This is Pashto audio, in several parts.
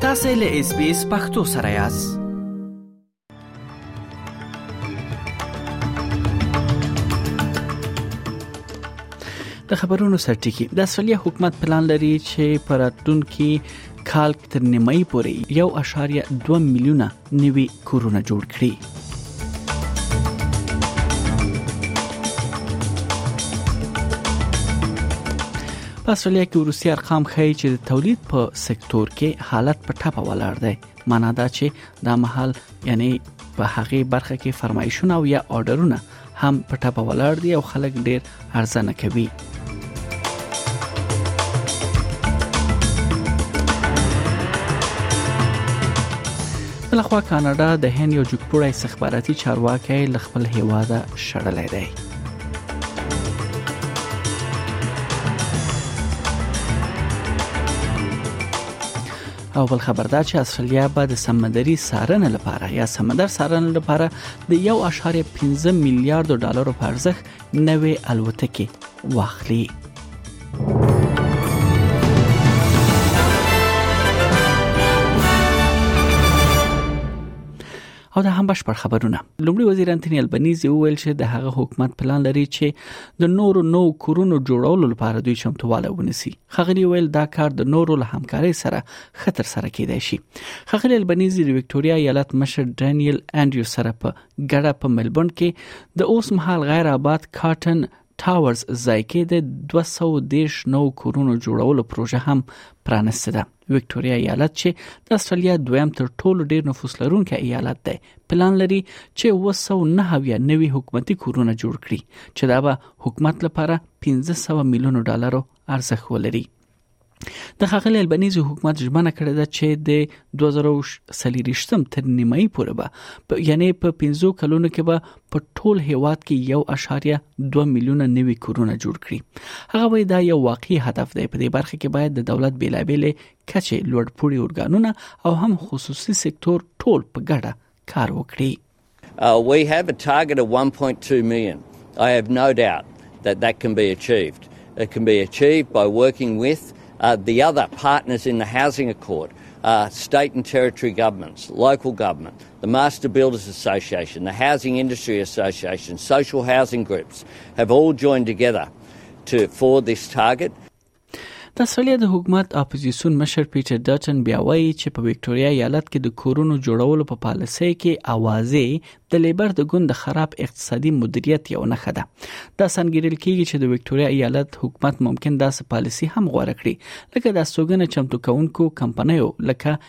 تاسو له اس بي اس پختو سره یاست د خبرونو سرټکی د اسټرالیا حکومت پلان لري چې پراتلونکي کال تر نیمایي پورې یو اشاریه 2 میلیونه نوي کورونه جوړ کړي. په استرالیا کې روسي ارقام ښیي چې د تولید په سکتور کې حالت په ټپه ولاړ دی معنا دا چې دا مهال یعنی په هغه برخه کې فرمایشونه او یا آرډرونه هم په ټپه ولاړ دي او خلک ډیر ارزنه کوي بلخوا کاناډا د هند یو جګپوړی استخباراتي چارواکي ل خپل هیواده شړلې دی او بل خبردار چې استرالیا به د سمندري سارنې لپاره یا سمندر سارنې لپاره د یو اشاریه پنځه میلیارډو ډالرو په ارزښت نوې الوتکې واخلي او دا هم بشپړ خبرونه لومړي وزیر انټونی البنيزي وویل چې د هغه حکومت پلان لري چې د نورو نو کورونو جوړولو لپاره دوی چمتواله ونیسي خغلی ویل دا کار د نورو له همکارۍ سره ښه تر سره کېدای شي خغلی البنيزي د وکټوريا ایالت مشر ډانیل انډریو سره په ګډه په ملبورن کې د اوس مهال غیر آباد کاټن ټاورز ځای کې د 213 نو کورونو جوړولو پروژه هم پرانسته ده وکټوريا ایالت چې د استرالیا دویم تر ټولو ډیر نفوس لرونکي ایالت دی پلان لري چې 209 نوي حکومتي کورونه جوړ کړي چې دا به حکومت لپاره 1500 میلیون ډالر ارزښت ولري د خغل البنيزي حکومت ژمنه کړې ده چې د 2023م تر نیمایي پورې به یعنی په 15 کلونو کې به په ټول هیواد کې 1.2 میلیون نوي کورونه جوړ کړي هغه وایي دا یو واقعي هدف دی په دې برخه کې باید د دولت بیلابېلې کچې لوړپوړي ارګانونه او هم خصوصي سکتور ټول په ګډه کار وکړي Uh, we have a target of 1.2 million. I have no doubt that that can be achieved. It can be achieved by working with uh, uh, the other partners in the housing accord uh, state and territory governments, local government, the Master Builders Association, the Housing Industry Association, social housing groups have all joined together to, for this target. د استرالیا د حکومت اپوزیسیون مشر پیټر ډاټن بیا وایي چې په وکټوریا ایالت کې د کورونو جوړولو په پالیسۍ کې اوازې د لیبر د ګوند خراب اقتصادي مدیریت یو نخښه ده دا سنګیرل کیږي چې د وکټوریا ایالت حکومت ممکن داسې پالیسی هم غوړه کړي لکه د استوګنې چمتو کونکو کمپنیو لکه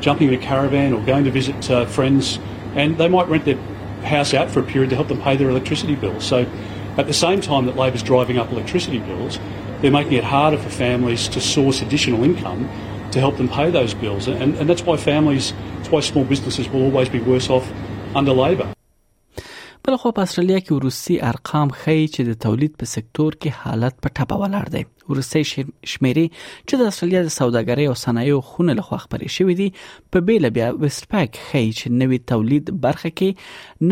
jumping in a caravan or going to visit uh, friends, and they might rent their house out for a period to help them pay their electricity bills. So, at the same time that Labor's driving up electricity bills, they're making it harder for families to source additional income to help them pay those bills. And, and that's why families, that's why small businesses will always be worse off under Labor. بلخوا په استرالیا کې وروستي ارقام ښیي چې د تولید په سکتور کې حالت په ټپه ولاړ دی وروستي شمیرې چې د استرالیا د سوداګرۍ او صنایعو خونه لخوا خبرې شوې دي په بیل بیا ویسټ پاک ښیي چې نوې تولید برخه کې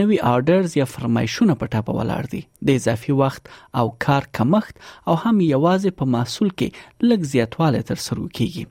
نوې آرډرز یا فرمایشونه په ټپه ولاړ دي د اضافي وخت او کار کمښت او هم یوازې په محصول کې لږ زیاتوالی تر سره کیږي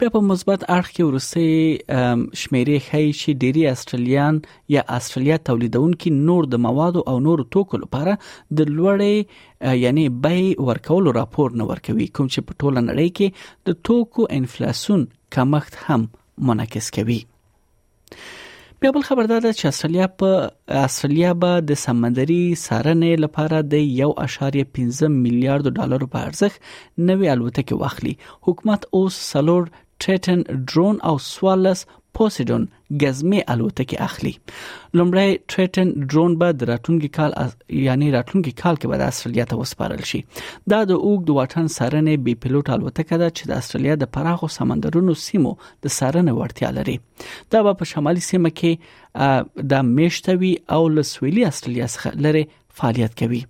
بیا په مثبت اړخ کې ورسي شمیرې ښیي چې ډيري استرالیان یا استرالیا تولیدونکو نور د مواد او نور توکو لپاره د لوړې یعنی بای ورکول راپور نه ورکوي کوم چې په ټوله نړۍ کې د توکو انفلیسیون کمښت هم منعکس کوي بیا بل خبر دا ده چې استرالیا په استرالیا به د سمندري سارنې لپاره د 1.15 میلیارډ ډالر په ارزښت نوې الوتکې واخلي حکومت اوس سلور ټریټن ډرون او سوالس پوسیډون غزمه الوتکه اخلي لومړی ټریټن ډرون به د راتلونکي کال یعنی راتلونکي کال کې به د استرالیا ته وسپارل شي دا د اوګد واټن سرنې بي پيلوټ الوتکه ده چې د استرالیا د پراخو سمندرونو سیمو د سارنه وړتیا لري دا به په شمالي سیمه کې د میشتوي او لسویلي استرالیا څخه لري فعالیت کوي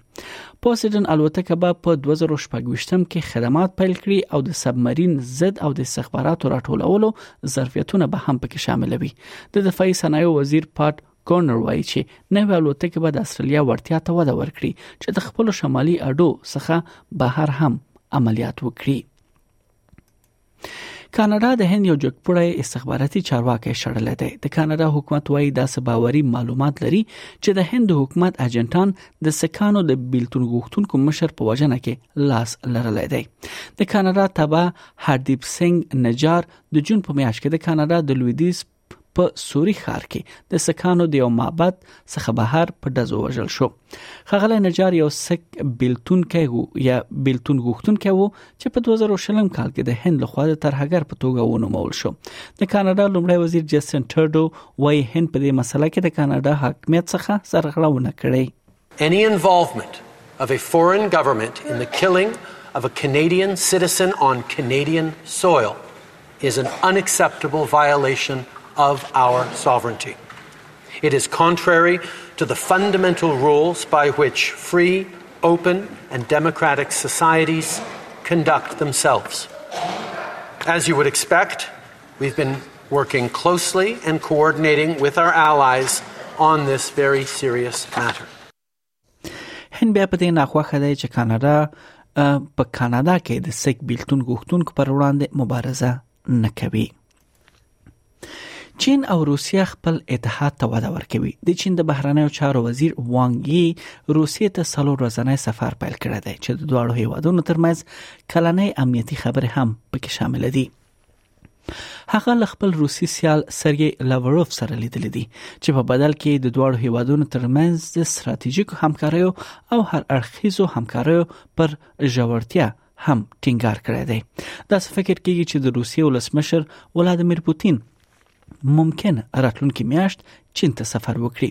پوسیډن الوتکه به په 2018 کې خدمات پیل کړي او د سبمرین ضد او د استخباراتو راټولولو ظرفیتونه به هم پکې شامل وي د دفاعي صنایع وزیر پات کورنر وایي چې نوې الوتکه به د استرالیا وړتیا ته وده ورکړي چې د خپل شمالي اډو څخه بهر هم عملیات وکړي کاناډا د هند یو جګپوړی استخباراتي چارواکي شړل دی د کاناډا حکومت وایي دا سباوري معلومات لري چې د هند حکومت اجنټان د سکانو د بیلتون غوښتونکو مشر په وژنه کې لاس لرلی دی د کاناډا تبع هردیپ سنگ نجار د جون په میاشت کې د کاناډا د لویدیز په سوري ښار کې د سکانو د یو معبد څخه بهر په دزو وژل شو خغله نجار یو سک بیلتون کې وو یا بیلتون غوښتون کې وو چې په 2020 کال کې د هند له خوا د ترهګر په توګه ونومول شو د کاناډا لومړی وزیر جسټن ټرډو وایي هند په دې مسله کې د کاناډا حاکمیت څخه سرغړونه کړې Any involvement of a foreign government in the killing of a Canadian citizen on Canadian soil is an unacceptable violation of our sovereignty. It is contrary to the fundamental rules by which free, open, and democratic societies conduct themselves. As you would expect, We've been working closely and coordinating with our allies on this very serious matter. هند بیا په دې ناخوښه دی چې کاناډا په کاناډا کې د سک بیلتون غوښتونکو پر وړاندې مبارزه نه کوي چین او روسیه خپل اتحاد ته وده ورکوي د چین د بهرنیو چارو وزیر وانګ یي روسیه ته سلو ورځنی سفر پیل کړی دی چې د دوه هیوادونو ترمنځ کلنۍ امنیتي خبرې هم پکې شامل دي هغه له خپل روسي سیال سرګي لاوروف سره لیدل دي چې په بدل کې د دوه هیوادونو ترمنځ د ستراتیژیکو همکاریو او هر اړخیزو همکاریو پر ژورتیا هم ټینګار کړی دی دا څه فکر کیږي چې د روسیې ولسمشر ولادمیر پوتین ممکن راتلونکي میاشت چین ته سفر وکړي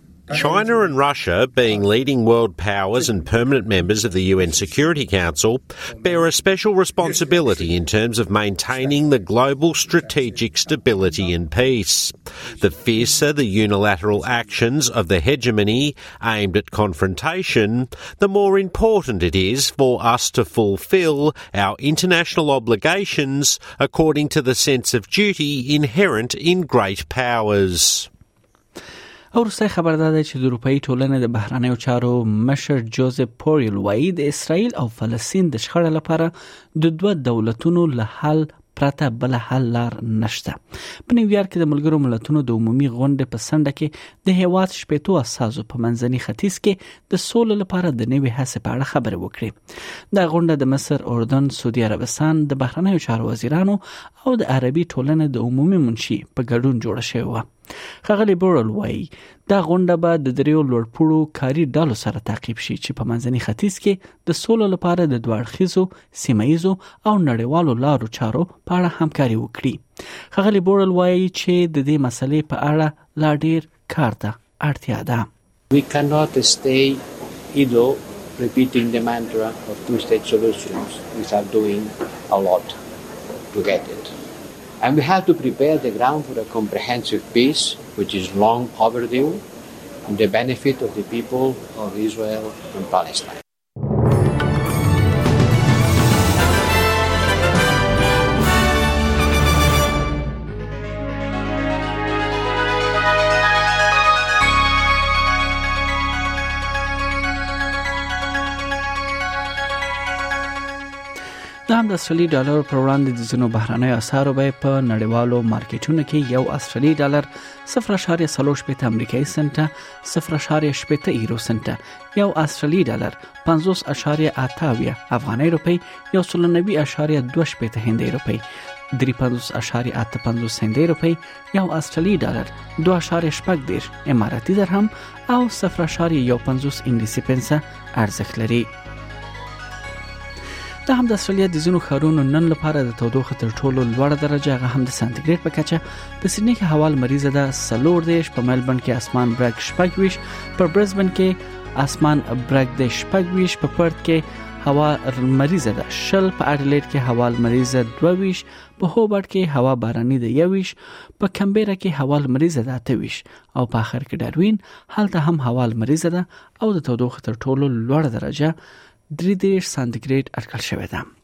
China and Russia, being leading world powers and permanent members of the UN Security Council, bear a special responsibility in terms of maintaining the global strategic stability and peace. The fiercer the unilateral actions of the hegemony aimed at confrontation, the more important it is for us to fulfill our international obligations according to the sense of duty inherent in great powers. او وروستۍ خبر دا ده چې د اروپאי ټولنې د بهرنیو چارو مشر جوزف پوریل وایي د اسرایل او فلسطین د شخړې لپاره د دوه دولتونو له حل پرته بل حل لار نشته په نیویارک کې د ملګرو ملتونو د عمومي غونډې په سنډه کې د هیواد شپېتو اساسو په منځني ختیځ کې د سولې لپاره د نوې هڅې په اړه خبرې وکړي دا غونډه د مصر اردن سعودي عربستان د بهرنیو چارو وزیرانو او د عربي ټولنې د عمومي منشي په ګډون جوړه شوې و خغلی بورل وایي دا غونډه به د دریو لوړپوړو کاري ډلو سره تعقیب شي چې په منځني ختیځ کې د سولې لپاره د دوړخیزو سیمایزو او نړیوالو لارو چارو په اړه همکاري وکړي خغلی بورل وایي چې د دې مسلې په اړه لا ډیر کار ده اړتیا ده we cannot stay idle repeating the mantra of two state solutions without doing a lot to get it And we have to prepare the ground for a comprehensive peace, which is long overdue, in the benefit of the people of Israel and Palestine. د استرالی ډالر پر وړاندې د ځینو بهرنیو اسعارو بیه په نړیوالو مارکیټونو کې یو استرالی ډالر 0.35 امریکایي سنت 0.8 یورو سنت یو استرالی ډالر 50.8 افغاني روپی یو سل 90.28 هندۍ روپی 350.85 هندۍ روپی یو استرالی ډالر 2.14 اماراتي درهم او 0.15 انګلیسي پنسه ارزښت لري د هم د استرالیا د ځینو ښارونو نن لپاره د تودوخه تر ټولو لوړه درجه هغه هم د سانتیګریډ په کچه په سیدنی کې هوا لمریزه ده سلور دیش په ملبن کې اسمان برګ شپږ ویش په برزبن کې اسمان برګ د شپږ ویش په پرت کې هوا لمریزه ده شل په اډلیډ کې هوا لمریزه دوه ویش په هوبرټ کې هوا باراني ده یویش په کمبيرا کې هوا لمریزه ده تهویش او په اخر کې ډاروین هلته هم هوا لمریزه ده او د تودوخې تر ټولو لوړه درجه درې دیش سانتیګریډ اټکل شوې ده